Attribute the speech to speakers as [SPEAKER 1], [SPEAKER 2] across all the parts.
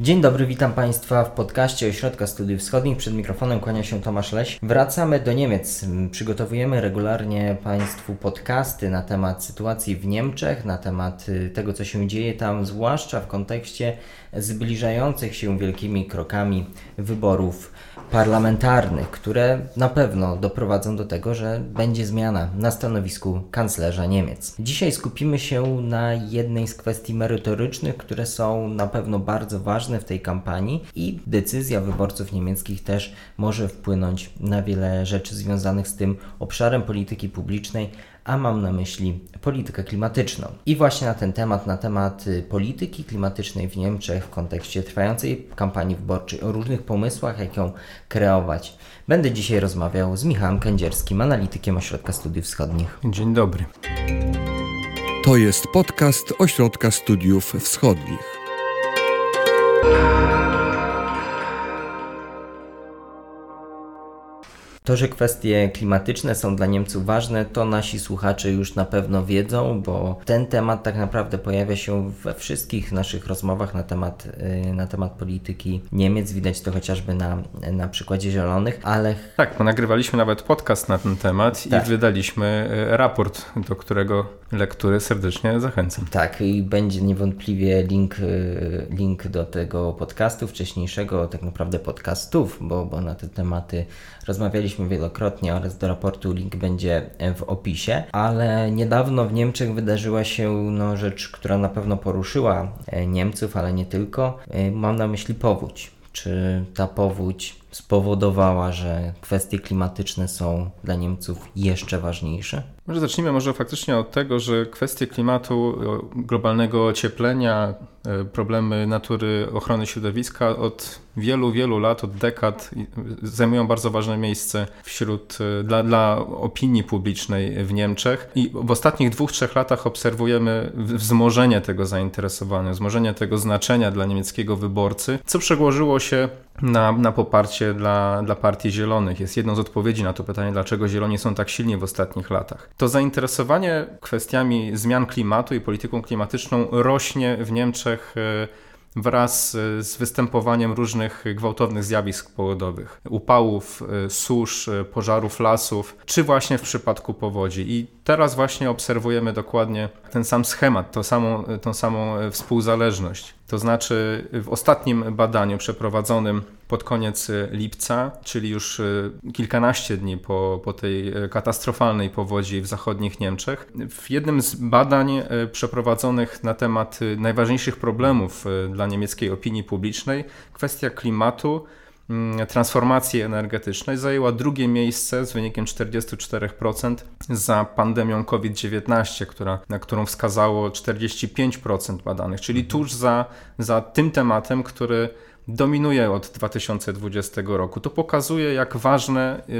[SPEAKER 1] Dzień dobry, witam Państwa w podcaście Ośrodka Studiów Wschodnich. Przed mikrofonem kłania się Tomasz Leś. Wracamy do Niemiec. Przygotowujemy regularnie Państwu podcasty na temat sytuacji w Niemczech, na temat y, tego, co się dzieje tam, zwłaszcza w kontekście zbliżających się wielkimi krokami wyborów parlamentarnych, które na pewno doprowadzą do tego, że będzie zmiana na stanowisku kanclerza Niemiec. Dzisiaj skupimy się na jednej z kwestii merytorycznych, które są na pewno bardzo ważne w tej kampanii i decyzja wyborców niemieckich też może wpłynąć na wiele rzeczy związanych z tym obszarem polityki publicznej, a mam na myśli politykę klimatyczną. I właśnie na ten temat, na temat y, polityki klimatycznej w Niemczech w kontekście trwającej kampanii wyborczej, o różnych pomysłach, jak ją kreować, będę dzisiaj rozmawiał z Michałem Kędzierskim, analitykiem Ośrodka Studiów Wschodnich.
[SPEAKER 2] Dzień dobry.
[SPEAKER 3] To jest podcast Ośrodka Studiów Wschodnich.
[SPEAKER 1] To, że kwestie klimatyczne są dla Niemców ważne, to nasi słuchacze już na pewno wiedzą, bo ten temat tak naprawdę pojawia się we wszystkich naszych rozmowach na temat, y, na temat polityki Niemiec. Widać to chociażby na, na przykładzie Zielonych, ale.
[SPEAKER 2] Tak, bo nagrywaliśmy nawet podcast na ten temat tak. i wydaliśmy y, raport, do którego lektury serdecznie zachęcam.
[SPEAKER 1] Tak, i będzie niewątpliwie link, y, link do tego podcastu wcześniejszego, tak naprawdę podcastów, bo, bo na te tematy rozmawialiśmy wielokrotnie oraz do raportu link będzie w opisie, ale niedawno w Niemczech wydarzyła się no, rzecz, która na pewno poruszyła e, Niemców, ale nie tylko. E, mam na myśli powódź. Czy ta powódź spowodowała, że kwestie klimatyczne są dla Niemców jeszcze ważniejsze?
[SPEAKER 2] Może zacznijmy może faktycznie od tego, że kwestie klimatu, globalnego ocieplenia, e, problemy natury, ochrony środowiska od wielu, wielu lat, od dekad zajmują bardzo ważne miejsce wśród, e, dla, dla opinii publicznej w Niemczech. I w ostatnich dwóch, trzech latach obserwujemy wzmożenie tego zainteresowania, wzmożenie tego znaczenia dla niemieckiego wyborcy, co przełożyło się na, na poparcie dla, dla Partii Zielonych. Jest jedną z odpowiedzi na to pytanie, dlaczego Zieloni są tak silni w ostatnich latach. To zainteresowanie kwestiami zmian klimatu i polityką klimatyczną rośnie w Niemczech e, wraz z występowaniem różnych gwałtownych zjawisk pogodowych, upałów, e, susz, e, pożarów lasów, czy właśnie w przypadku powodzi. I teraz właśnie obserwujemy dokładnie ten sam schemat, tą samą, tą samą współzależność. To znaczy w ostatnim badaniu przeprowadzonym pod koniec lipca, czyli już e, kilkanaście dni po, po tej e, katastrofalnej powodzi w zachodnich Niemczech, w jednym z badań przeprowadzonych na temat najważniejszych problemów dla niemieckiej opinii publicznej, kwestia klimatu mm, transformacji energetycznej zajęła drugie miejsce z wynikiem 44% za pandemią COVID-19, która, na którą wskazało 45% badanych, czyli mhm. tuż za, za tym tematem, który dominuje od 2020 roku. To pokazuje, jak ważne y,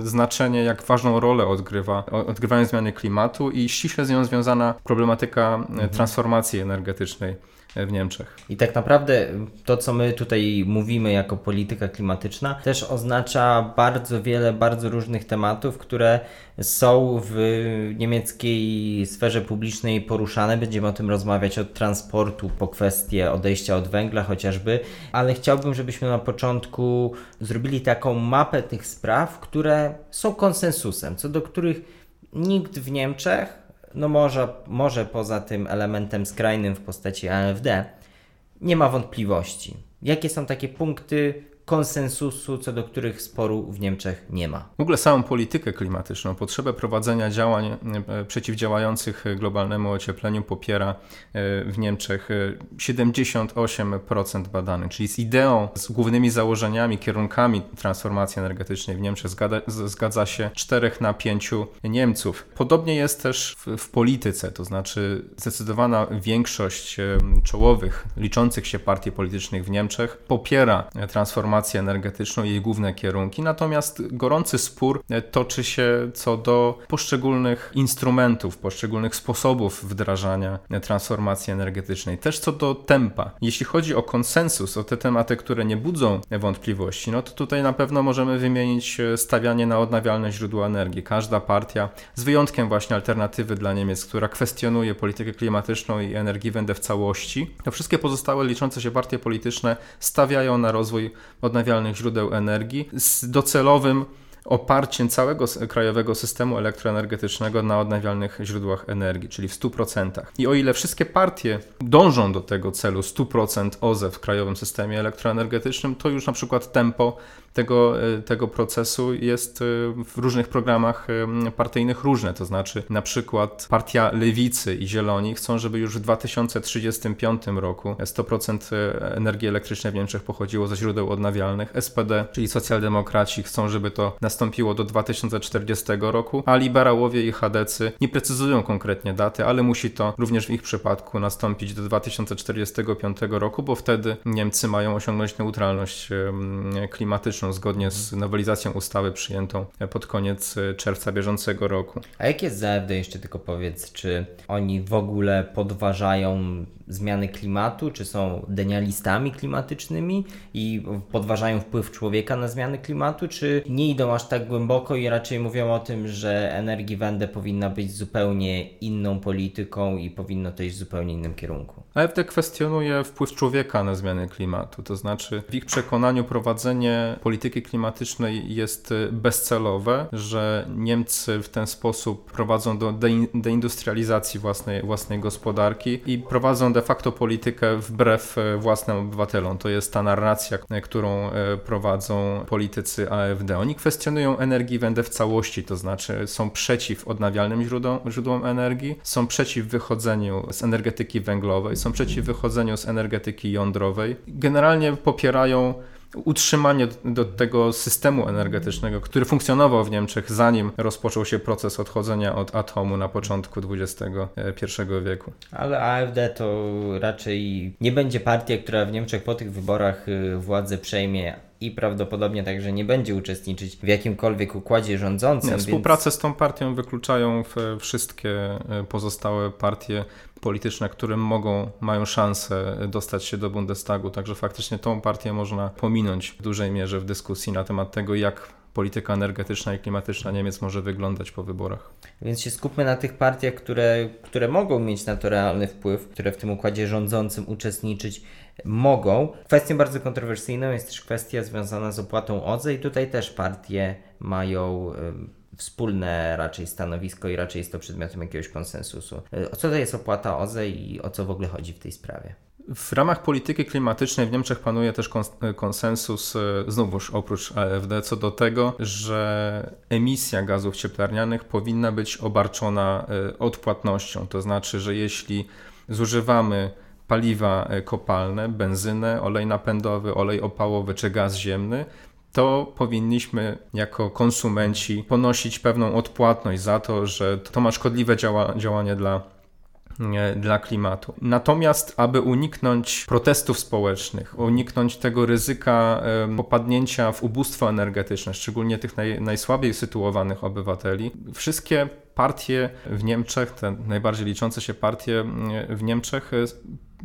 [SPEAKER 2] y, znaczenie, jak ważną rolę odgrywa, odgrywają zmiany klimatu i ściśle z nią związana problematyka y, mhm. transformacji energetycznej w Niemczech.
[SPEAKER 1] I tak naprawdę to, co my tutaj mówimy jako polityka klimatyczna, też oznacza bardzo wiele, bardzo różnych tematów, które są w niemieckiej sferze publicznej poruszane. Będziemy o tym rozmawiać od transportu po kwestię odejścia od węgla chociażby, ale chciałbym, żebyśmy na początku zrobili taką mapę tych spraw, które są konsensusem, co do których nikt w Niemczech no może, może poza tym elementem skrajnym w postaci AfD, nie ma wątpliwości. Jakie są takie punkty, konsensusu, co do których sporu w Niemczech nie ma.
[SPEAKER 2] W ogóle samą politykę klimatyczną, potrzebę prowadzenia działań e, przeciwdziałających globalnemu ociepleniu popiera e, w Niemczech 78% e, badanych, czyli z ideą, z głównymi założeniami, kierunkami transformacji energetycznej w Niemczech zgadza, zgadza się 4 na 5 Niemców. Podobnie jest też w, w polityce, to znaczy zdecydowana większość czołowych, liczących się partii politycznych w Niemczech popiera transformację transformację energetyczną i jej główne kierunki. Natomiast gorący spór toczy się co do poszczególnych instrumentów, poszczególnych sposobów wdrażania transformacji energetycznej, też co do tempa. Jeśli chodzi o konsensus, o te tematy, które nie budzą wątpliwości, no to tutaj na pewno możemy wymienić stawianie na odnawialne źródła energii. Każda partia, z wyjątkiem właśnie alternatywy dla Niemiec, która kwestionuje politykę klimatyczną i Energiewende w całości, to wszystkie pozostałe liczące się partie polityczne stawiają na rozwój odnawialnych źródeł energii z docelowym oparciem całego krajowego systemu elektroenergetycznego na odnawialnych źródłach energii, czyli w 100%. I o ile wszystkie partie dążą do tego celu 100% OZE w krajowym systemie elektroenergetycznym, to już na przykład tempo tego, e, tego procesu jest e, w różnych programach e, partyjnych różne. To znaczy, na przykład Partia Lewicy i Zieloni chcą, żeby już w 2035 roku 100% energii elektrycznej w Niemczech pochodziło ze źródeł odnawialnych. SPD, czyli socjaldemokraci, chcą, żeby to nastąpiło do 2040 roku, a liberałowie i chadecy nie precyzują konkretnie daty, ale musi to również w ich przypadku nastąpić do 2045 roku, bo wtedy Niemcy mają osiągnąć neutralność klimatyczną zgodnie z nowelizacją ustawy przyjętą pod koniec e, czerwca bieżącego roku.
[SPEAKER 1] A jak jest z AfD jeszcze tylko powiedz, czy oni w ogóle podważają zmiany klimatu, czy są denialistami klimatycznymi i podważają wpływ człowieka na zmiany klimatu, czy nie idą aż tak głęboko i raczej mówią o tym, że Energiewende powinna być zupełnie inną polityką i powinno to iść w zupełnie innym kierunku.
[SPEAKER 2] AfD kwestionuje wpływ człowieka na zmiany klimatu, to znaczy w ich przekonaniu prowadzenie polityki klimatycznej jest bezcelowe, że Niemcy w ten sposób prowadzą do deindustrializacji własnej, własnej gospodarki i prowadzą de de facto politykę wbrew e, własnym obywatelom. To jest ta narracja, e, którą e, prowadzą politycy AfD. Oni kwestionują energii wędę w całości, to znaczy są przeciw odnawialnym źródłom, źródłom energii, są przeciw wychodzeniu z energetyki węglowej, są przeciw wychodzeniu z energetyki jądrowej. Generalnie popierają utrzymanie do tego systemu energetycznego, który funkcjonował w Niemczech zanim rozpoczął się proces odchodzenia od atomu na początku XXI wieku.
[SPEAKER 1] Ale AfD to raczej nie będzie partia, która w Niemczech po tych wyborach y, władzę przejmie i prawdopodobnie także nie będzie uczestniczyć w jakimkolwiek układzie rządzącym. Nie,
[SPEAKER 2] współpracę więc... z tą partią wykluczają wszystkie y, pozostałe partie polityczne, które mogą, mają szansę dostać się do Bundestagu, także faktycznie tą partię można pominąć w dużej mierze w dyskusji na temat tego, jak polityka energetyczna i klimatyczna Niemiec może wyglądać po wyborach.
[SPEAKER 1] Więc się skupmy na tych partiach, które, które mogą mieć na to realny wpływ, które w tym układzie rządzącym uczestniczyć mogą. Kwestią bardzo kontrowersyjną jest też kwestia związana z opłatą OZE i tutaj też partie mają wspólne raczej stanowisko i raczej jest to przedmiotem jakiegoś konsensusu. O co to jest opłata OZE i o co w ogóle chodzi w tej sprawie?
[SPEAKER 2] W ramach polityki klimatycznej w Niemczech panuje też konsensus, e, znowuż oprócz AfD, co do tego, że emisja gazów cieplarnianych powinna być obarczona e, odpłatnością. To znaczy, że jeśli zużywamy paliwa e, kopalne, benzynę, olej napędowy, olej opałowy czy gaz ziemny, to powinniśmy jako konsumenci ponosić pewną odpłatność za to, że to ma szkodliwe działa, działanie dla dla klimatu. Natomiast, aby uniknąć protestów społecznych, uniknąć tego ryzyka popadnięcia w ubóstwo energetyczne, szczególnie tych naj, najsłabiej sytuowanych obywateli, wszystkie partie w Niemczech, te najbardziej liczące się partie w Niemczech,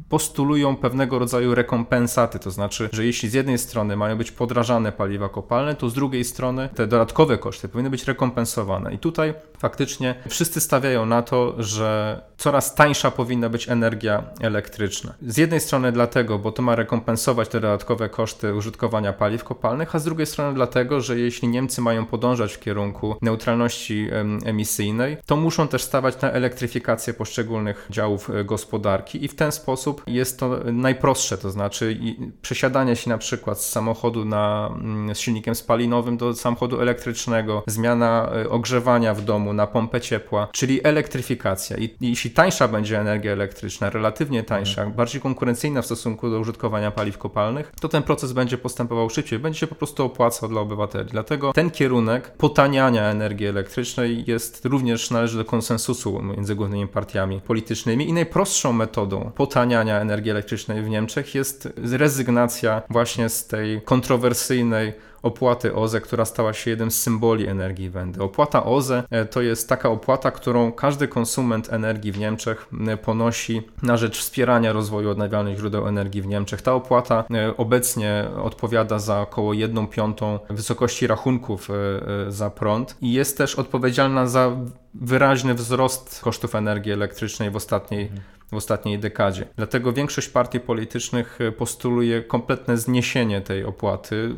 [SPEAKER 2] postulują pewnego rodzaju rekompensaty, to znaczy, że jeśli z jednej strony mają być podrażane paliwa kopalne, to z drugiej strony te dodatkowe koszty powinny być rekompensowane. I tutaj faktycznie wszyscy stawiają na to, że coraz tańsza powinna być energia elektryczna. Z jednej strony dlatego, bo to ma rekompensować te dodatkowe koszty użytkowania paliw kopalnych, a z drugiej strony dlatego, że jeśli Niemcy mają podążać w kierunku neutralności emisyjnej, to muszą też stawać na elektryfikację poszczególnych działów e, gospodarki i w ten sposób jest to najprostsze, to znaczy przesiadanie się na przykład z samochodu na, mm, z silnikiem spalinowym do samochodu elektrycznego, zmiana e, ogrzewania w domu, domu, na pompę ciepła, czyli elektryfikacja. I jeśli tańsza będzie energia elektryczna, relatywnie tańsza, mhm. bardziej konkurencyjna w stosunku do użytkowania paliw kopalnych, to ten proces będzie postępował szybciej, będzie się po prostu opłacał dla obywateli. Dlatego ten kierunek potaniania energii elektrycznej jest również należy do konsensusu między głównymi partiami politycznymi i najprostszą metodą potaniania energii elektrycznej w Niemczech jest rezygnacja właśnie z tej kontrowersyjnej opłaty OZE, która stała się jednym z symboli energii Wendy. Opłata OZE e, to jest taka opłata, którą każdy konsument energii w Niemczech ponosi na rzecz wspierania rozwoju odnawialnych źródeł energii w Niemczech. Ta opłata e, obecnie odpowiada za około 1 piątą wysokości rachunków e, za prąd i jest też odpowiedzialna za wyraźny wzrost kosztów energii elektrycznej w ostatniej mhm w ostatniej dekadzie. Dlatego większość partii politycznych e, postuluje kompletne zniesienie tej opłaty,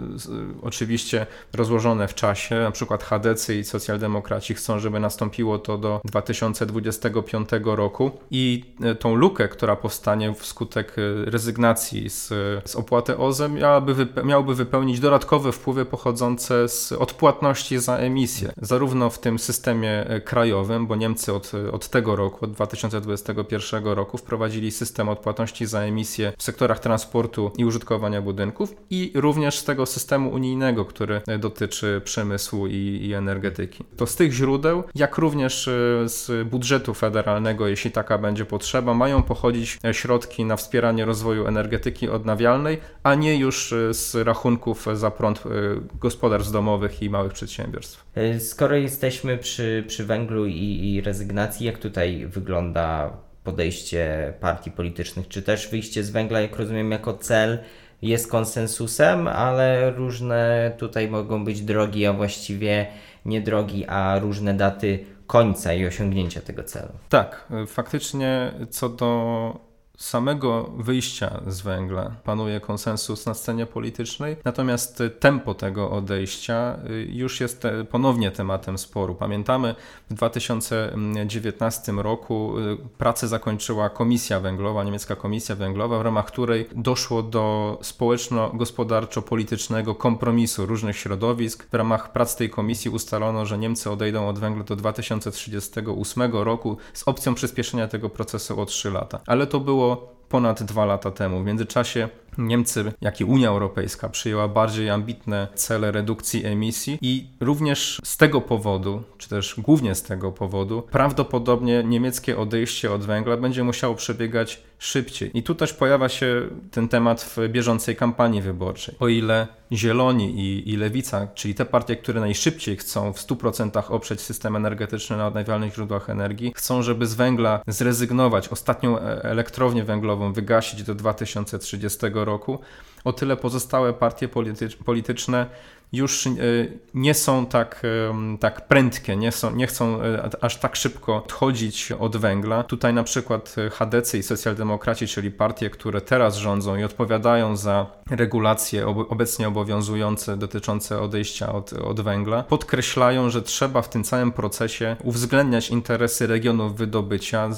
[SPEAKER 2] oczywiście rozłożone w czasie. Na przykład HDC i socjaldemokraci chcą, żeby nastąpiło to do 2025 roku i e, tą lukę, która powstanie wskutek e, rezygnacji z, z opłaty OZE miałaby, miałoby wypełnić dodatkowe wpływy pochodzące z odpłatności za emisję. Zarówno w tym systemie krajowym, bo Niemcy od, od tego roku, od 2021 roku roku wprowadzili system odpłatności za emisję w sektorach transportu i użytkowania budynków i również z tego systemu unijnego, który dotyczy przemysłu i, i energetyki. To z tych źródeł, jak również e, z budżetu federalnego, jeśli taka będzie potrzeba, mają pochodzić e, środki na wspieranie rozwoju energetyki odnawialnej, a nie już e, z rachunków za prąd gospodarstw domowych i małych przedsiębiorstw.
[SPEAKER 1] Skoro jesteśmy przy, przy węglu i, i rezygnacji, jak tutaj wygląda podejście partii politycznych, czy też wyjście z węgla, jak rozumiem, jako cel jest konsensusem, ale różne tutaj mogą być drogi, a właściwie nie drogi, a różne daty końca i osiągnięcia tego celu.
[SPEAKER 2] Tak, faktycznie co do samego wyjścia z węgla panuje konsensus na scenie politycznej, natomiast tempo tego odejścia y, już jest ponownie tematem sporu. Pamiętamy, w 2019 roku y, pracę zakończyła Komisja Węglowa, niemiecka Komisja Węglowa, w ramach której doszło do społeczno-gospodarczo-politycznego kompromisu różnych środowisk. W ramach prac tej komisji ustalono, że Niemcy odejdą od węgla do 2038 roku z opcją przyspieszenia tego procesu o 3 lata. Ale to było ponad dwa lata temu. W międzyczasie Niemcy, jak i Unia Europejska przyjęła bardziej ambitne cele redukcji emisji i również z tego powodu, czy też głównie z tego powodu, prawdopodobnie niemieckie odejście od węgla będzie musiało przebiegać szybciej. I tu też pojawia się ten temat w bieżącej kampanii wyborczej. O ile Zieloni i, i Lewica, czyli te partie, które najszybciej chcą w 100% oprzeć system energetyczny na odnawialnych źródłach energii, chcą, żeby z węgla zrezygnować, ostatnią e, elektrownię węglową wygasić do 2030 roku, o tyle pozostałe partie politycz polityczne już e, nie są tak, e, tak prędkie, nie, są, nie chcą e, aż tak szybko odchodzić od węgla. Tutaj na przykład HDC i socjaldemokraci, czyli partie, które teraz rządzą i odpowiadają za regulacje obecnie obowiązujące dotyczące odejścia od, od węgla, podkreślają, że trzeba w tym całym procesie uwzględniać interesy regionów wydobycia,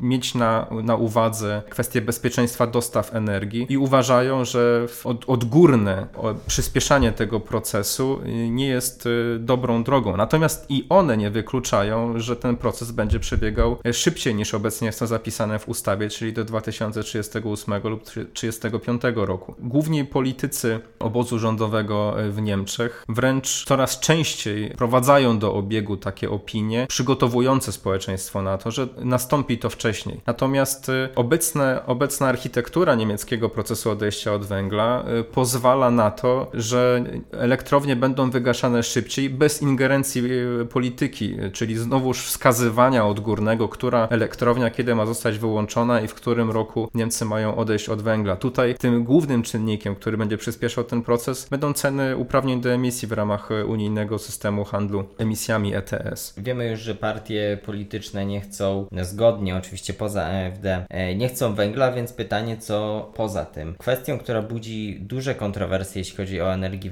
[SPEAKER 2] mieć na, na uwadze kwestie bezpieczeństwa dostaw energii i uważają, że od, odgórne przyspieszanie tego procesu y, nie jest y, dobrą drogą. Natomiast i one nie wykluczają, że ten proces będzie przebiegał y, szybciej niż obecnie jest to zapisane w ustawie, czyli do 2038 lub 2035 roku. Główni politycy obozu rządowego w Niemczech wręcz coraz częściej prowadzają do obiegu takie opinie, przygotowujące społeczeństwo na to, że nastąpi to wcześniej. Natomiast obecne, obecna architektura niemieckiego procesu odejścia od węgla pozwala na to, że elektrownie będą wygaszane szybciej bez ingerencji e, polityki, czyli znowuż wskazywania odgórnego, która elektrownia kiedy ma zostać wyłączona i w którym roku Niemcy mają odejść od węgla. Tutaj tym głównym czynnikiem, który będzie przyspieszał ten proces, będą ceny uprawnień do emisji w ramach unijnego systemu handlu emisjami ETS.
[SPEAKER 1] Wiemy już, że partie polityczne nie chcą, zgodnie oczywiście poza AfD, e, nie chcą węgla, więc pytanie, co poza tym. Kwestią, która budzi duże kontrowersje, jeśli chodzi o energię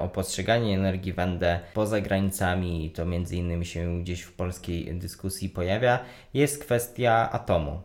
[SPEAKER 1] O postrzeganie energii Wende poza granicami, to między innymi się gdzieś w polskiej dyskusji pojawia, jest kwestia atomu.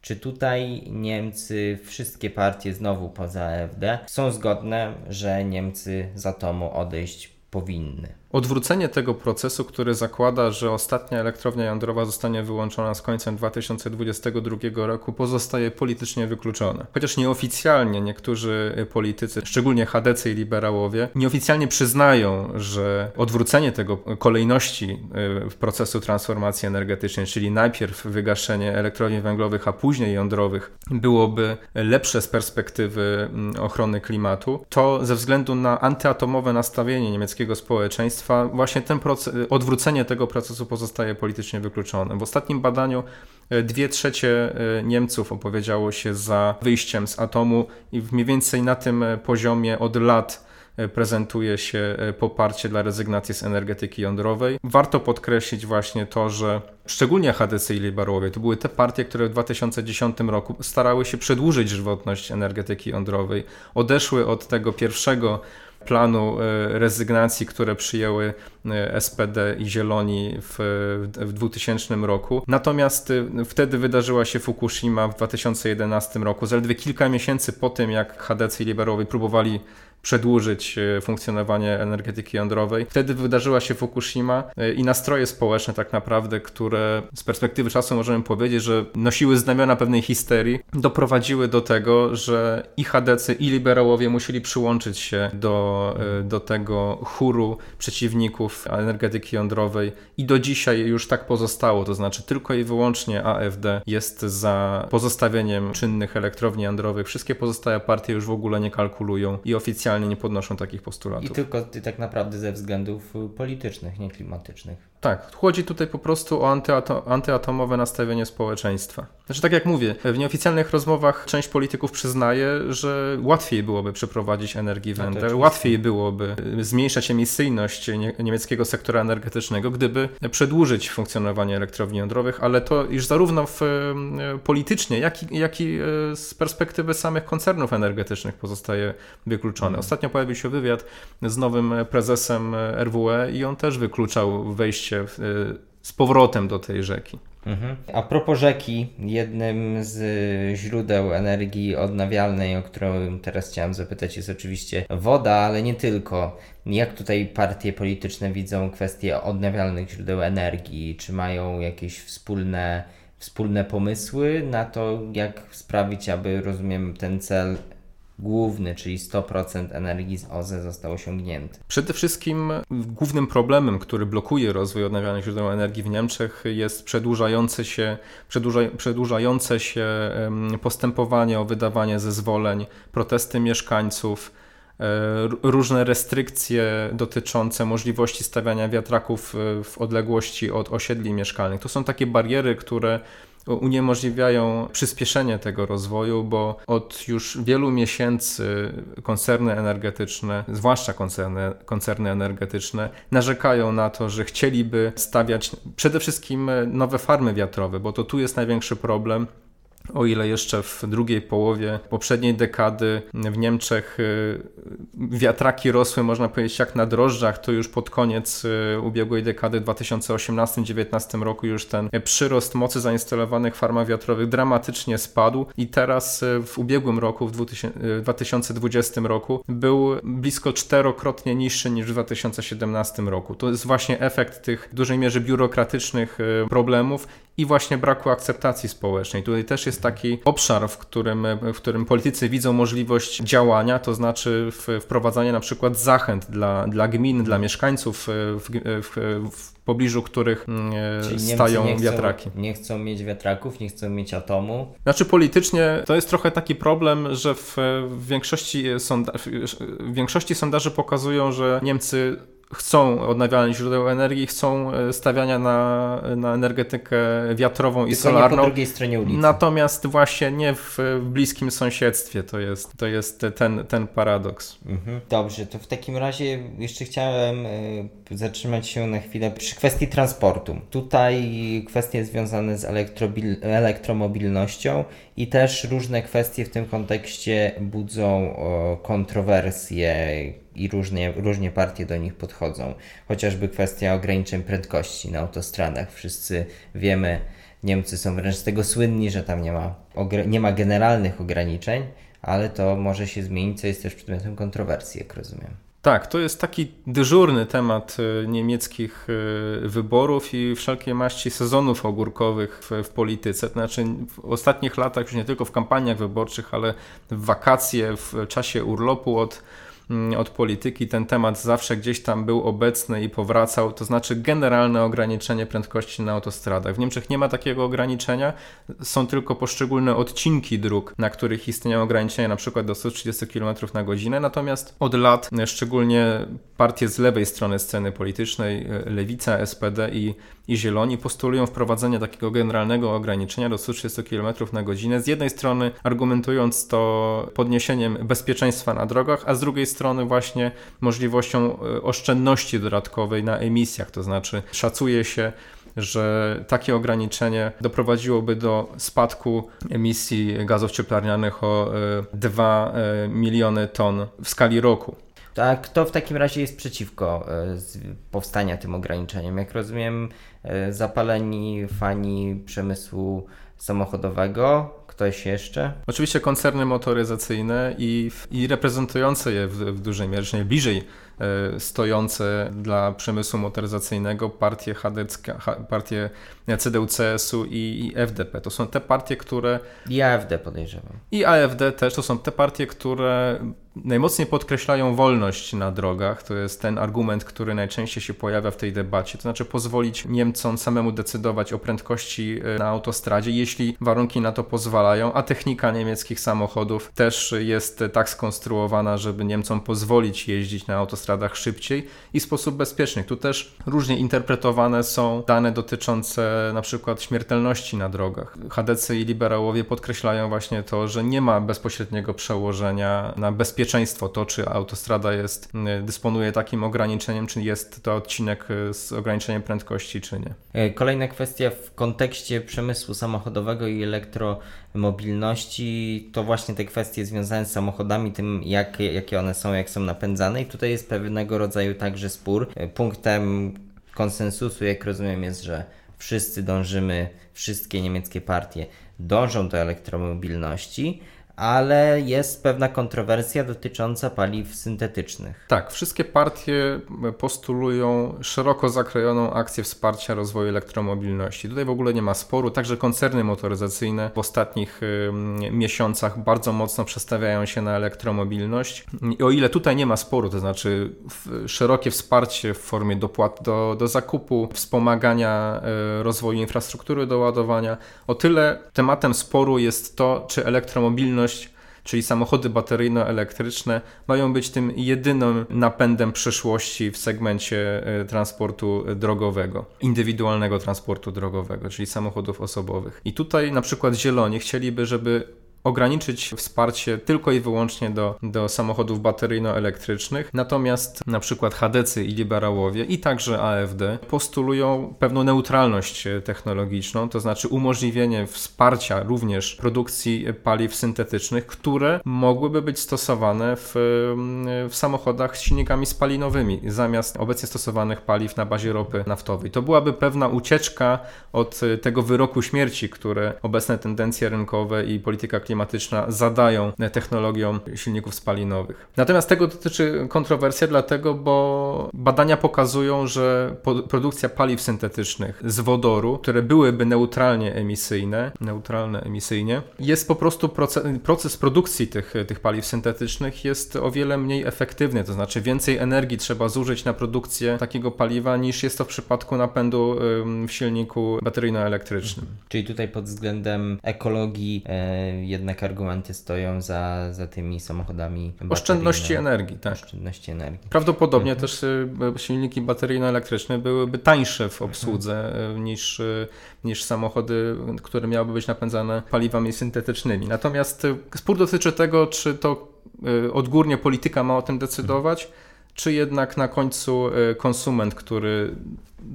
[SPEAKER 1] Czy tutaj Niemcy, wszystkie partie znowu poza AfD są zgodne, że Niemcy z atomu odejść powinny?
[SPEAKER 2] Odwrócenie tego procesu, który zakłada, że ostatnia elektrownia jądrowa zostanie wyłączona z końcem 2022 roku, pozostaje politycznie wykluczone. Chociaż nieoficjalnie niektórzy politycy, szczególnie chadecy i liberałowie, nieoficjalnie przyznają, że odwrócenie tego kolejności y, procesu transformacji energetycznej, czyli najpierw wygaszenie elektrowni węglowych, a później jądrowych, byłoby lepsze z perspektywy mm, ochrony klimatu, to ze względu na antyatomowe nastawienie niemieckiego społeczeństwa, właśnie ten proces, odwrócenie tego procesu pozostaje politycznie wykluczone. W ostatnim badaniu e, dwie trzecie e, Niemców opowiedziało się za wyjściem z atomu i mniej więcej na tym e, poziomie od lat prezentuje się poparcie dla rezygnacji z energetyki jądrowej. Warto podkreślić właśnie to, że szczególnie HDC i liberałowie to były te partie, które w 2010 roku starały się przedłużyć żywotność energetyki jądrowej, odeszły od tego pierwszego planu e, rezygnacji, które przyjęły e, SPD i Zieloni w, w 2000 roku. Natomiast e, wtedy wydarzyła się Fukushima w 2011 roku, zaledwie kilka miesięcy po tym, jak HDC i liberowie próbowali przedłużyć e, funkcjonowanie energetyki jądrowej. Wtedy wydarzyła się Fukushima e, i nastroje społeczne tak naprawdę, które z perspektywy czasu możemy powiedzieć, że nosiły znamiona pewnej histerii, doprowadziły do tego, że i chadecy, i liberałowie musieli przyłączyć się do, e, do tego chóru przeciwników energetyki jądrowej i do dzisiaj już tak pozostało, to znaczy tylko i wyłącznie AfD jest za pozostawieniem czynnych elektrowni jądrowych. Wszystkie pozostałe partie już w ogóle nie kalkulują i oficjalnie oficjalnie nie podnoszą takich postulatów.
[SPEAKER 1] I tylko tak naprawdę ze względów politycznych, nie klimatycznych.
[SPEAKER 2] Tak, chodzi tutaj po prostu o antyato antyatomowe nastawienie społeczeństwa. Znaczy, tak jak mówię, w nieoficjalnych rozmowach część polityków przyznaje, że łatwiej byłoby przeprowadzić Energiewende, no łatwiej byłoby zmniejszać emisyjność nie niemieckiego sektora energetycznego, gdyby przedłużyć funkcjonowanie elektrowni jądrowych, ale to już zarówno w, e, politycznie, jak i, jak i e, z perspektywy samych koncernów energetycznych pozostaje wykluczone. Mhm. Ostatnio pojawił się wywiad z nowym prezesem RWE i on też wykluczał wejście się z powrotem do tej rzeki.
[SPEAKER 1] Mhm. A propos rzeki, jednym z źródeł energii odnawialnej, o którą teraz chciałem zapytać, jest oczywiście woda, ale nie tylko. Jak tutaj partie polityczne widzą kwestię odnawialnych źródeł energii? Czy mają jakieś wspólne, wspólne pomysły na to, jak sprawić, aby, rozumiem, ten cel główny, czyli 100% energii z OZE został osiągnięty.
[SPEAKER 2] Przede wszystkim głównym problemem, który blokuje rozwój odnawialnych źródeł energii w Niemczech jest przedłużające się, przedłuża, przedłużające się postępowanie o wydawanie zezwoleń, protesty mieszkańców, e, różne restrykcje dotyczące możliwości stawiania wiatraków e, w odległości od osiedli mieszkalnych. To są takie bariery, które uniemożliwiają przyspieszenie tego rozwoju, bo od już wielu miesięcy koncerny energetyczne, zwłaszcza koncerny, koncerny energetyczne, narzekają na to, że chcieliby stawiać przede wszystkim nowe farmy wiatrowe, bo to tu jest największy problem o ile jeszcze w drugiej połowie poprzedniej dekady w Niemczech y, wiatraki rosły, można powiedzieć, jak na drożdżach, to już pod koniec y, ubiegłej dekady w 2018-2019 roku już ten przyrost mocy zainstalowanych w farmach wiatrowych dramatycznie spadł i teraz y, w ubiegłym roku, w 2020 roku, był blisko czterokrotnie niższy niż w 2017 roku. To jest właśnie efekt tych w dużej mierze biurokratycznych problemów i właśnie braku akceptacji społecznej. Tutaj też jest taki obszar, w którym, w którym politycy widzą możliwość działania, to znaczy wprowadzanie na przykład zachęt dla, dla gmin, dla mieszkańców w, w, w pobliżu których mm, Czyli stają
[SPEAKER 1] nie chcą,
[SPEAKER 2] wiatraki.
[SPEAKER 1] Nie chcą mieć wiatraków, nie chcą mieć atomu.
[SPEAKER 2] Znaczy politycznie to jest trochę taki problem, że w, w większości, sonda w większości sondaży pokazują, że Niemcy chcą odnawialnych źródeł energii, chcą e, stawiania na, na energetykę wiatrową Tylko i solarną.
[SPEAKER 1] Nie po drugiej stronie ulicy.
[SPEAKER 2] Natomiast właśnie nie w, w bliskim sąsiedztwie to jest, to jest ten, ten paradoks.
[SPEAKER 1] Mhm. Dobrze, to w takim razie jeszcze chciałem y, zatrzymać się na chwilę przy kwestii transportu. Tutaj kwestie związane z elektromobilnością i też różne kwestie w tym kontekście budzą kontrowersje i różnie, różnie partie do nich podchodzą. Chociażby kwestia ograniczeń prędkości na autostradach. Wszyscy wiemy, Niemcy są wręcz z tego słynni, że tam nie ma, nie ma generalnych ograniczeń, ale to może się zmienić, co jest też przedmiotem kontrowersji, jak rozumiem.
[SPEAKER 2] Tak, to jest taki dyżurny temat e, niemieckich e, wyborów i wszelkiej maści sezonów ogórkowych w, w, polityce. To znaczy w ostatnich latach, już nie tylko w kampaniach wyborczych, ale w wakacje, w czasie urlopu od od polityki. Ten temat zawsze gdzieś tam był obecny i powracał, to znaczy generalne ograniczenie prędkości na autostradach. W Niemczech nie ma takiego ograniczenia, są tylko poszczególne odcinki dróg, na których istnieją ograniczenia na przykład do 130 km na godzinę, natomiast od lat szczególnie partie z lewej strony sceny politycznej, e, Lewica, SPD i, i Zieloni postulują wprowadzenie takiego generalnego ograniczenia do 130 km na godzinę, z jednej strony argumentując to podniesieniem bezpieczeństwa na drogach, a z drugiej strony właśnie możliwością e, oszczędności dodatkowej na emisjach, to znaczy szacuje się, że takie ograniczenie doprowadziłoby do spadku emisji gazów cieplarnianych o 2 e, miliony ton w skali roku.
[SPEAKER 1] A kto w takim razie jest przeciwko e, powstania tym ograniczeniem? Jak rozumiem, zapaleni fani przemysłu samochodowego, Ktoś jeszcze?
[SPEAKER 2] Oczywiście koncerny motoryzacyjne i, i reprezentujące je w, w dużej mierze, E, stojące dla przemysłu motoryzacyjnego partie partie CDU-CSU i, i FDP. To są te partie, które...
[SPEAKER 1] I AFD podejrzewam.
[SPEAKER 2] I AFD też. To są te partie, które najmocniej podkreślają wolność na drogach. To jest ten argument, który najczęściej się pojawia w tej debacie. To znaczy pozwolić Niemcom samemu decydować o prędkości e, na autostradzie, jeśli warunki na to pozwalają, a technika niemieckich samochodów też jest tak skonstruowana, żeby Niemcom pozwolić jeździć na autostradzie szybciej i w sposób bezpieczny. Tu też różnie interpretowane są dane dotyczące na przykład śmiertelności na drogach. HDC i liberałowie podkreślają właśnie to, że nie ma bezpośredniego przełożenia na bezpieczeństwo to, czy autostrada jest, dysponuje takim ograniczeniem, czy jest to odcinek z ograniczeniem prędkości, czy nie.
[SPEAKER 1] E, kolejna kwestia w kontekście przemysłu samochodowego i elektromobilności to właśnie te kwestie związane z samochodami, tym jak, jakie one są, jak są napędzane i tutaj jest pewnego rodzaju także spór. Punktem konsensusu, jak rozumiem, jest, że wszyscy dążymy, wszystkie niemieckie partie dążą do elektromobilności, ale jest pewna kontrowersja dotycząca paliw syntetycznych.
[SPEAKER 2] Tak, wszystkie partie postulują szeroko zakrojoną akcję wsparcia rozwoju elektromobilności. Tutaj w ogóle nie ma sporu, także koncerny motoryzacyjne w ostatnich y, miesiącach bardzo mocno przestawiają się na elektromobilność. I o ile tutaj nie ma sporu, to znaczy szerokie wsparcie w formie dopłat do, do zakupu, wspomagania y, rozwoju infrastruktury do ładowania, o tyle tematem sporu jest to, czy elektromobilność czyli samochody bateryjno-elektryczne, mają być tym jedynym napędem przyszłości w segmencie e, transportu drogowego, indywidualnego transportu drogowego, czyli samochodów osobowych. I tutaj na przykład Zieloni chcieliby, żeby ograniczyć wsparcie tylko i wyłącznie do, do samochodów bateryjno-elektrycznych. Natomiast na przykład HDC i liberałowie i także AFD postulują pewną neutralność technologiczną, to znaczy umożliwienie wsparcia również produkcji paliw syntetycznych, które mogłyby być stosowane w, w samochodach z silnikami spalinowymi zamiast obecnie stosowanych paliw na bazie ropy naftowej. To byłaby pewna ucieczka od tego wyroku śmierci, które obecne tendencje rynkowe i polityka klimatyczna klimatyczna zadają technologiom silników spalinowych. Natomiast tego dotyczy kontrowersja, dlatego, bo badania pokazują, że produkcja paliw syntetycznych z wodoru, które byłyby neutralnie emisyjne, neutralne emisyjnie, jest po prostu proces, proces produkcji tych, tych paliw syntetycznych jest o wiele mniej efektywny, to znaczy więcej energii trzeba zużyć na produkcję takiego paliwa niż jest to w przypadku napędu w silniku bateryjno-elektrycznym.
[SPEAKER 1] Czyli tutaj pod względem ekologii e, jednak argumenty stoją za, za tymi samochodami.
[SPEAKER 2] Oszczędności energii, tak.
[SPEAKER 1] Oszczędności energii.
[SPEAKER 2] Prawdopodobnie mhm. też y, silniki bateryjno-elektryczne byłyby tańsze w obsłudze mhm. Y, niż, y, niż samochody, które miałyby być napędzane paliwami syntetycznymi. Natomiast spór dotyczy tego, czy to odgórnie polityka ma o tym decydować, mhm. Czy jednak na końcu konsument, który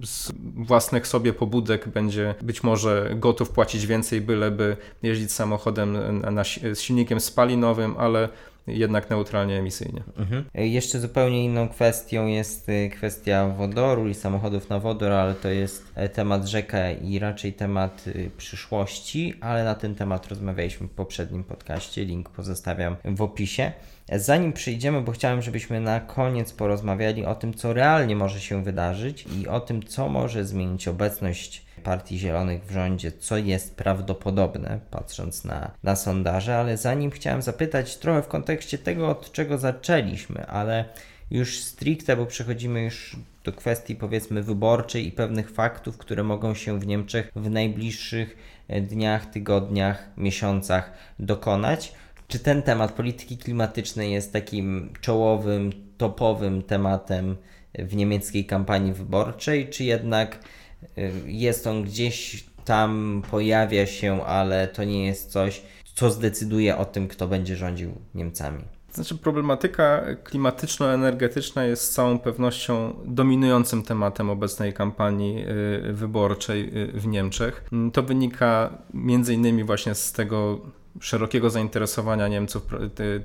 [SPEAKER 2] z własnych sobie pobudek będzie być może gotów płacić więcej, byleby jeździć samochodem na, na, z silnikiem spalinowym, ale jednak neutralnie emisyjnie.
[SPEAKER 1] Mhm. Jeszcze zupełnie inną kwestią jest y, kwestia wodoru i samochodów na wodór, ale to jest e, temat rzeka i raczej temat y, przyszłości, ale na ten temat rozmawialiśmy w poprzednim podcaście, link pozostawiam w opisie. Zanim przyjdziemy, bo chciałem, żebyśmy na koniec porozmawiali o tym, co realnie może się wydarzyć i o tym, co może zmienić obecność Partii Zielonych w rządzie, co jest prawdopodobne, patrząc na, na sondaże, ale zanim chciałem zapytać trochę w kontekście tego, od czego zaczęliśmy, ale już stricte, bo przechodzimy już do kwestii powiedzmy wyborczej i pewnych faktów, które mogą się w Niemczech w najbliższych dniach, tygodniach, miesiącach dokonać. Czy ten temat polityki klimatycznej jest takim czołowym, topowym tematem w niemieckiej kampanii wyborczej, czy jednak jest on gdzieś tam, pojawia się, ale to nie jest coś, co zdecyduje o tym, kto będzie rządził Niemcami?
[SPEAKER 2] Znaczy, problematyka klimatyczno-energetyczna jest z całą pewnością dominującym tematem obecnej kampanii y, wyborczej y, w Niemczech. To wynika między innymi właśnie z tego szerokiego zainteresowania Niemców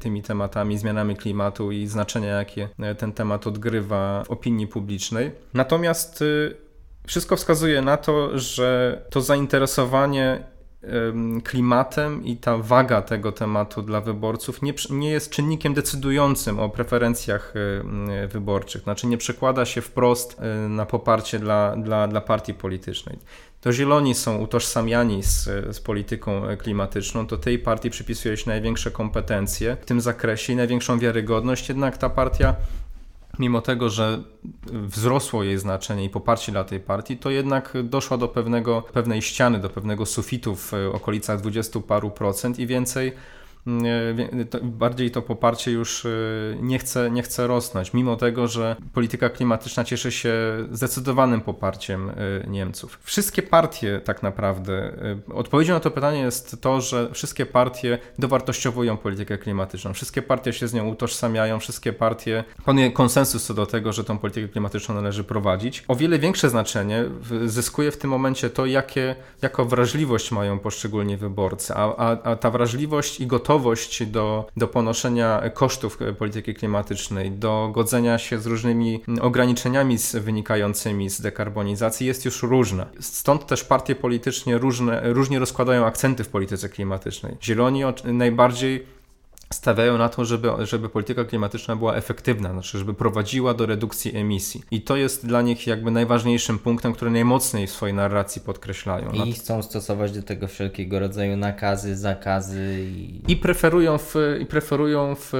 [SPEAKER 2] tymi tematami, zmianami klimatu i znaczenia, jakie ten temat odgrywa w opinii publicznej. Natomiast y, wszystko wskazuje na to, że to zainteresowanie klimatem i ta waga tego tematu dla wyborców nie, nie jest czynnikiem decydującym o preferencjach wyborczych. Znaczy nie przekłada się wprost na poparcie dla, dla, dla partii politycznej. To zieloni są utożsamiani z, z polityką klimatyczną, to tej partii przypisuje się największe kompetencje w tym zakresie i największą wiarygodność, jednak ta partia mimo tego, że wzrosło jej znaczenie i poparcie dla tej partii, to jednak doszła do pewnego, pewnej ściany, do pewnego sufitu w okolicach 20 paru procent i więcej bardziej to poparcie już e, nie chce, nie chce rosnąć, mimo tego, że polityka klimatyczna cieszy się zdecydowanym poparciem e, Niemców. Wszystkie partie tak naprawdę, e, odpowiedzią na to pytanie jest to, że wszystkie partie dowartościowują politykę klimatyczną, wszystkie partie się z nią utożsamiają, wszystkie partie panuje konsensus co do tego, że tą politykę klimatyczną należy prowadzić. O wiele większe znaczenie zyskuje w tym momencie to, jakie, jaką wrażliwość mają poszczególni wyborcy, a, a, a ta wrażliwość i gotowość gotowość do, do ponoszenia kosztów polityki klimatycznej, do godzenia się z różnymi ograniczeniami wynikającymi z dekarbonizacji jest już różna. Stąd też partie politycznie różne, różnie rozkładają akcenty w polityce klimatycznej. Zieloni najbardziej stawiają na to, żeby, żeby polityka klimatyczna była efektywna, znaczy żeby prowadziła do redukcji emisji. I to jest dla nich jakby najważniejszym punktem, który najmocniej w swojej narracji podkreślają.
[SPEAKER 1] I chcą stosować do tego wszelkiego rodzaju nakazy, zakazy.
[SPEAKER 2] I, I preferują, w, i preferują w,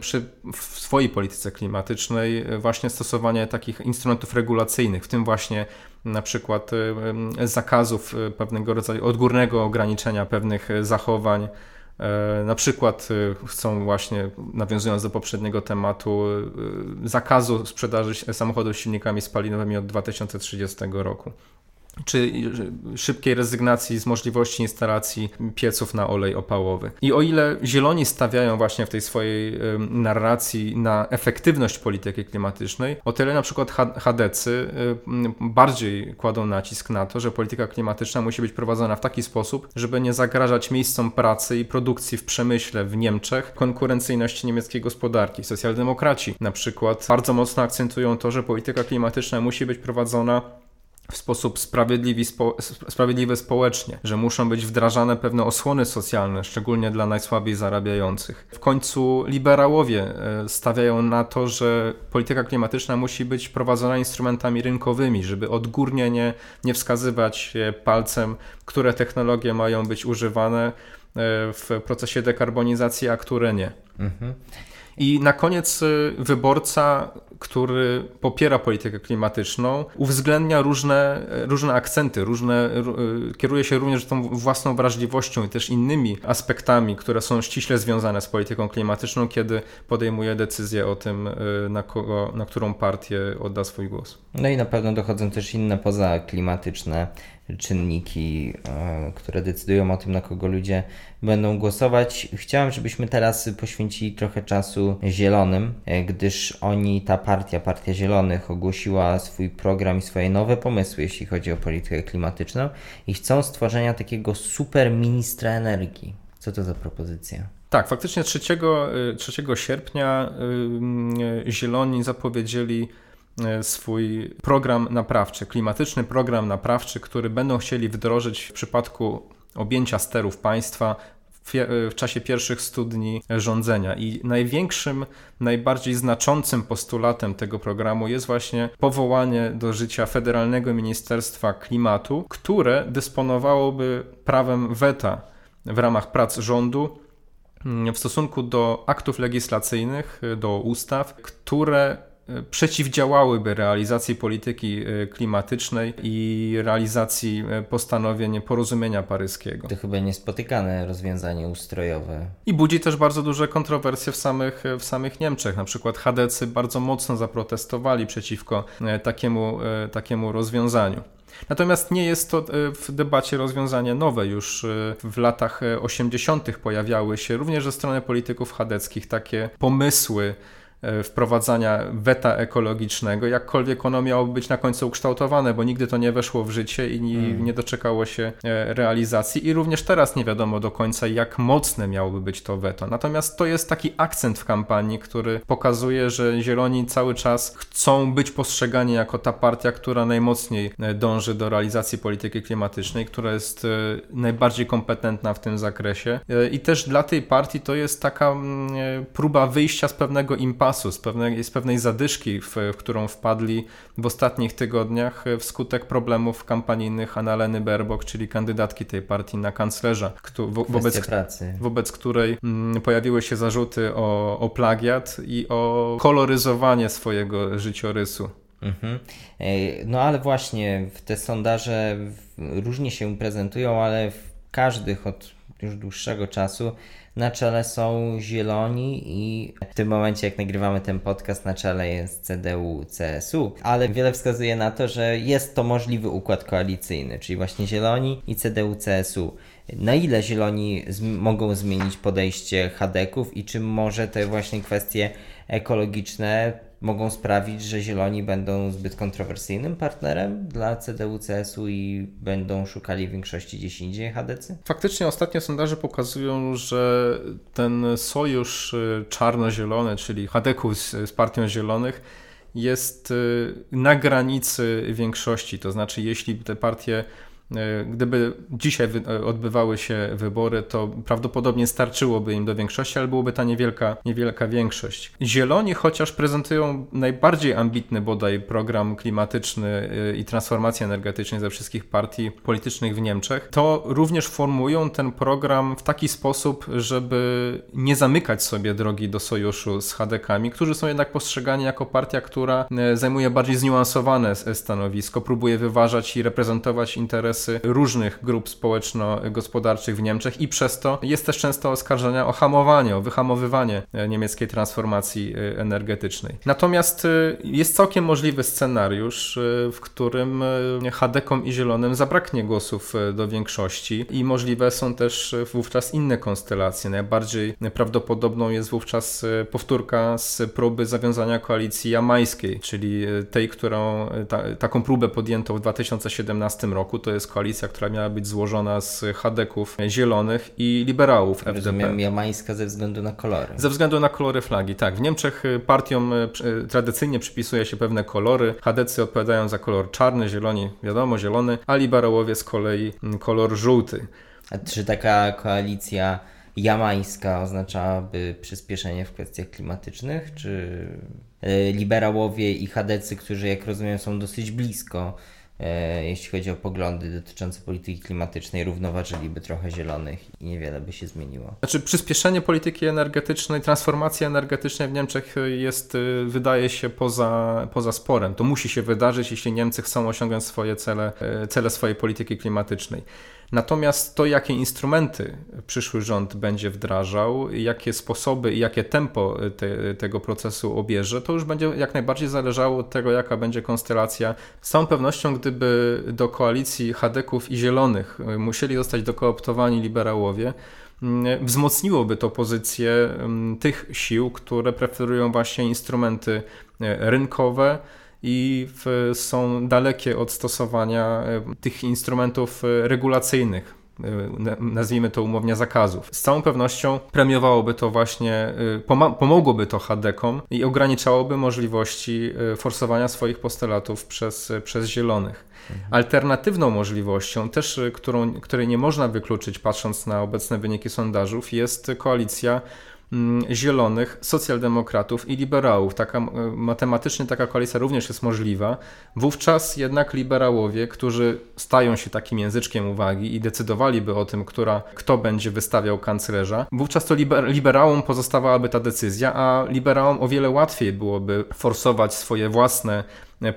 [SPEAKER 2] przy, w swojej polityce klimatycznej właśnie stosowanie takich instrumentów regulacyjnych, w tym właśnie na przykład zakazów pewnego rodzaju odgórnego ograniczenia pewnych zachowań, E, na przykład e, chcą właśnie, nawiązując do poprzedniego tematu, e, zakazu sprzedaży samochodów z silnikami spalinowymi od 2030 roku czy szybkiej rezygnacji z możliwości instalacji pieców na olej opałowy. I o ile zieloni stawiają właśnie w tej swojej narracji na efektywność polityki klimatycznej, o tyle na przykład chadecy bardziej kładą nacisk na to, że polityka klimatyczna musi być prowadzona w taki sposób, żeby nie zagrażać miejscom pracy i produkcji w przemyśle w Niemczech konkurencyjności niemieckiej gospodarki. Socjaldemokraci na przykład bardzo mocno akcentują to, że polityka klimatyczna musi być prowadzona w sposób sprawiedliwy, spo, sprawiedliwy społecznie, że muszą być wdrażane pewne osłony socjalne, szczególnie dla najsłabiej zarabiających. W końcu liberałowie e, stawiają na to, że polityka klimatyczna musi być prowadzona instrumentami rynkowymi, żeby odgórnie nie, nie wskazywać palcem, które technologie mają być używane e, w procesie dekarbonizacji, a które nie. Mhm. I na koniec y, wyborca, który popiera politykę klimatyczną, uwzględnia różne, różne akcenty, różne, y, kieruje się również tą własną wrażliwością i też innymi aspektami, które są ściśle związane z polityką klimatyczną, kiedy podejmuje decyzję o tym, y, na, kogo, na którą partię odda swój głos.
[SPEAKER 1] No i na pewno dochodzą też inne pozaklimatyczne czynniki, e, które decydują o tym, na kogo ludzie będą głosować. Chciałem, żebyśmy teraz poświęcili trochę czasu Zielonym, gdyż oni, ta partia, Partia Zielonych, ogłosiła swój program i swoje nowe pomysły, jeśli chodzi o politykę klimatyczną i chcą stworzenia takiego super ministra energii. Co to za propozycja?
[SPEAKER 2] Tak, faktycznie 3, 3 sierpnia Zieloni zapowiedzieli swój program naprawczy, klimatyczny program naprawczy, który będą chcieli wdrożyć w przypadku objęcia sterów państwa w czasie pierwszych studni rządzenia. I największym, najbardziej znaczącym postulatem tego programu jest właśnie powołanie do życia Federalnego Ministerstwa Klimatu, które dysponowałoby prawem weta w ramach prac rządu mm, w stosunku do aktów legislacyjnych, do ustaw, które przeciwdziałałyby realizacji polityki e, klimatycznej i realizacji e, postanowień porozumienia paryskiego.
[SPEAKER 1] To chyba niespotykane rozwiązanie ustrojowe.
[SPEAKER 2] I budzi też bardzo duże kontrowersje w samych, w samych Niemczech. Na przykład Hadecy bardzo mocno zaprotestowali przeciwko e, takiemu, takiemu rozwiązaniu. Natomiast nie jest to w debacie rozwiązanie nowe. Już w latach 80. pojawiały się również ze strony polityków chadeckich takie pomysły, E, wprowadzania weta ekologicznego, jakkolwiek ono miało być na końcu ukształtowane, bo nigdy to nie weszło w życie i nie, mm. nie doczekało się e, realizacji i również teraz nie wiadomo do końca, jak mocne miałoby być to weto. Natomiast to jest taki akcent w kampanii, który pokazuje, że Zieloni cały czas chcą być postrzegani jako ta partia, która najmocniej e, dąży do realizacji polityki klimatycznej, która jest najbardziej kompetentna w tym zakresie i też dla tej partii to jest taka mm, próba wyjścia z pewnego impasu z pewnej, z pewnej zadyszki, w, w, którą wpadli w ostatnich tygodniach e, wskutek problemów kampanijnych Annaleny Baerbock, czyli kandydatki tej partii na kanclerza,
[SPEAKER 1] wo, wobec, pracy.
[SPEAKER 2] wobec której mm, pojawiły się zarzuty o, o plagiat i o koloryzowanie swojego życiorysu. Mhm.
[SPEAKER 1] No ale właśnie te sondaże różnie się prezentują, ale w każdych od już dłuższego czasu na czele są Zieloni i w tym momencie, jak nagrywamy ten podcast, na czele jest CDU-CSU, ale wiele wskazuje na to, że jest to możliwy układ koalicyjny, czyli właśnie Zieloni i CDU-CSU. Na ile Zieloni mogą zmienić podejście Hadeków i czy może te właśnie kwestie ekologiczne mogą sprawić, że Zieloni będą zbyt kontrowersyjnym partnerem dla CDU-CSU i będą szukali większości gdzieś indziej HDC?
[SPEAKER 2] Faktycznie ostatnie sondaże pokazują, że ten sojusz y, czarno-zielony, czyli HDK z, z Partią Zielonych, jest y, na granicy większości. To znaczy, jeśli te partie gdyby dzisiaj e, odbywały się wybory, to prawdopodobnie starczyłoby im do większości, ale byłoby ta niewielka, niewielka większość. Zieloni, chociaż prezentują najbardziej ambitny bodaj program klimatyczny e, i transformacji energetycznej ze wszystkich partii politycznych w Niemczech, to również formują ten program w taki sposób, żeby nie zamykać sobie drogi do sojuszu z HDK-ami, którzy są jednak postrzegani jako partia, która zajmuje bardziej zniuansowane stanowisko, próbuje wyważać i reprezentować interesy interesy różnych grup społeczno-gospodarczych w Niemczech i przez to jest też często oskarżenia o hamowanie, o wyhamowywanie e, niemieckiej transformacji e, energetycznej. Natomiast e, jest całkiem możliwy scenariusz, w którym Hadekom i Zielonym zabraknie głosów do większości i możliwe są też wówczas inne konstelacje. Najbardziej prawdopodobną jest wówczas powtórka z próby zawiązania koalicji jamańskiej, czyli tej, którą ta, taką próbę podjęto w 2017 roku. To jest koalicja, która miała być złożona z chadeków zielonych i liberałów FDP.
[SPEAKER 1] Rozumiem, jamańska ze względu na kolory.
[SPEAKER 2] Ze względu na kolory flagi, tak. W Niemczech y, partiom y, y, tradycyjnie przypisuje się pewne kolory. Chadecy odpowiadają za kolor czarny, zieloni, wiadomo, zielony, a liberałowie z kolei mm, kolor żółty.
[SPEAKER 1] A czy taka koalicja jamańska oznaczałaby przyspieszenie w kwestiach klimatycznych, czy liberałowie i chadecy, którzy jak rozumiem są dosyć blisko jeśli chodzi o poglądy dotyczące polityki klimatycznej, równoważyliby trochę zielonych i niewiele by się zmieniło.
[SPEAKER 2] Znaczy, przyspieszenie polityki energetycznej, transformacji energetycznej w Niemczech jest, y, wydaje się, poza, poza sporem. To musi się wydarzyć, jeśli Niemcy chcą osiągnąć swoje cele, e, cele swojej polityki klimatycznej. Natomiast to, jakie instrumenty przyszły rząd będzie wdrażał, jakie sposoby i jakie tempo te, tego procesu obierze, to już będzie jak najbardziej zależało od tego, jaka będzie konstelacja. Z całą pewnością, gdyby do koalicji Hadeków i Zielonych musieli zostać dokooptowani liberałowie, mm, wzmocniłoby to pozycję mm, tych sił, które preferują właśnie instrumenty e, rynkowe, i w, są dalekie od stosowania e, tych instrumentów e, regulacyjnych nazwijmy to umownie, zakazów. Z całą pewnością premiowałoby to właśnie, pomogłoby to HDK-om i ograniczałoby możliwości forsowania swoich postulatów przez, przez zielonych. Mhm. Alternatywną możliwością, też którą, której nie można wykluczyć patrząc na obecne wyniki sondażów, jest koalicja zielonych, socjaldemokratów i liberałów. Taka, matematycznie taka koalicja również jest możliwa. Wówczas jednak liberałowie, którzy stają się takim języczkiem uwagi i decydowaliby o tym, która, kto będzie wystawiał kanclerza, wówczas to liber, liberałom pozostawałaby ta decyzja, a liberałom o wiele łatwiej byłoby forsować swoje własne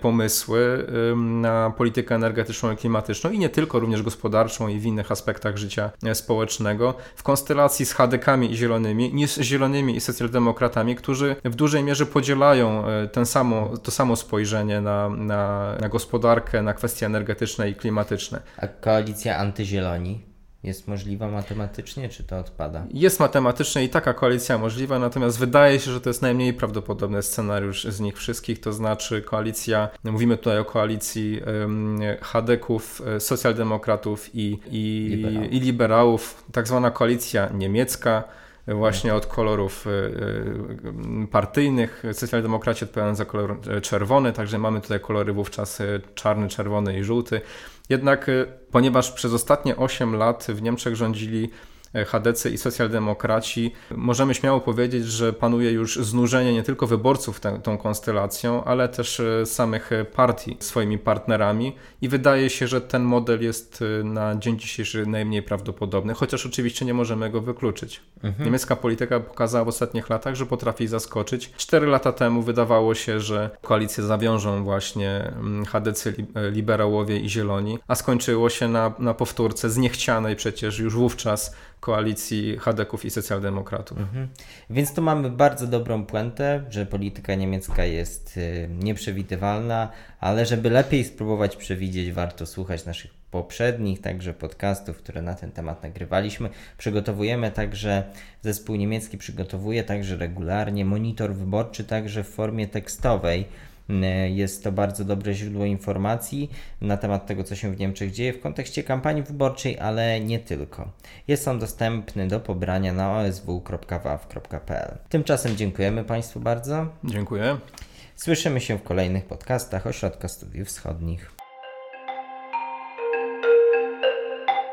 [SPEAKER 2] pomysły na politykę energetyczną i klimatyczną i nie tylko, również gospodarczą i w innych aspektach życia e, społecznego w konstelacji z hadekami i zielonymi, niż zielonymi i socjaldemokratami, którzy w dużej mierze podzielają e, ten samo, to samo spojrzenie na, na, na gospodarkę, na kwestie energetyczne i klimatyczne.
[SPEAKER 1] A koalicja antyzieloni? Jest możliwa matematycznie, czy to odpada?
[SPEAKER 2] Jest matematycznie i taka koalicja możliwa, natomiast wydaje się, że to jest najmniej prawdopodobny scenariusz z nich wszystkich, to znaczy koalicja, mówimy tutaj o koalicji um, Hadeków, e, socjaldemokratów i, i, liberałów. i liberałów, tak zwana koalicja niemiecka, właśnie od kolorów e, e, partyjnych. Socjaldemokraci odpowiadają za kolor czerwony, także mamy tutaj kolory wówczas czarny, czerwony i żółty. Jednak y, ponieważ przez ostatnie 8 lat w Niemczech rządzili HDC i socjaldemokraci, możemy śmiało powiedzieć, że panuje już znużenie nie tylko wyborców tą konstelacją, ale też e, samych partii swoimi partnerami i wydaje się, że ten model jest e, na dzień dzisiejszy najmniej prawdopodobny, chociaż oczywiście nie możemy go wykluczyć. Mhm. Niemiecka polityka pokazała w ostatnich latach, że potrafi zaskoczyć. Cztery lata temu wydawało się, że koalicje zawiążą właśnie HDC, mm, liberałowie i zieloni, a skończyło się na, na powtórce zniechcianej przecież już wówczas koalicji Hadeków i socjaldemokratów. Mhm.
[SPEAKER 1] Więc tu mamy bardzo dobrą puentę, że polityka niemiecka jest y, nieprzewidywalna, ale żeby lepiej spróbować przewidzieć, warto słuchać naszych poprzednich także podcastów, które na ten temat nagrywaliśmy. Przygotowujemy także, zespół niemiecki przygotowuje także regularnie monitor wyborczy, także w formie tekstowej jest to bardzo dobre źródło informacji na temat tego, co się w Niemczech dzieje w kontekście kampanii wyborczej, ale nie tylko. Jest on dostępny do pobrania na osw.waw.pl. Tymczasem dziękujemy Państwu bardzo.
[SPEAKER 2] Dziękuję.
[SPEAKER 1] Słyszymy się w kolejnych podcastach Ośrodka Studiów Wschodnich.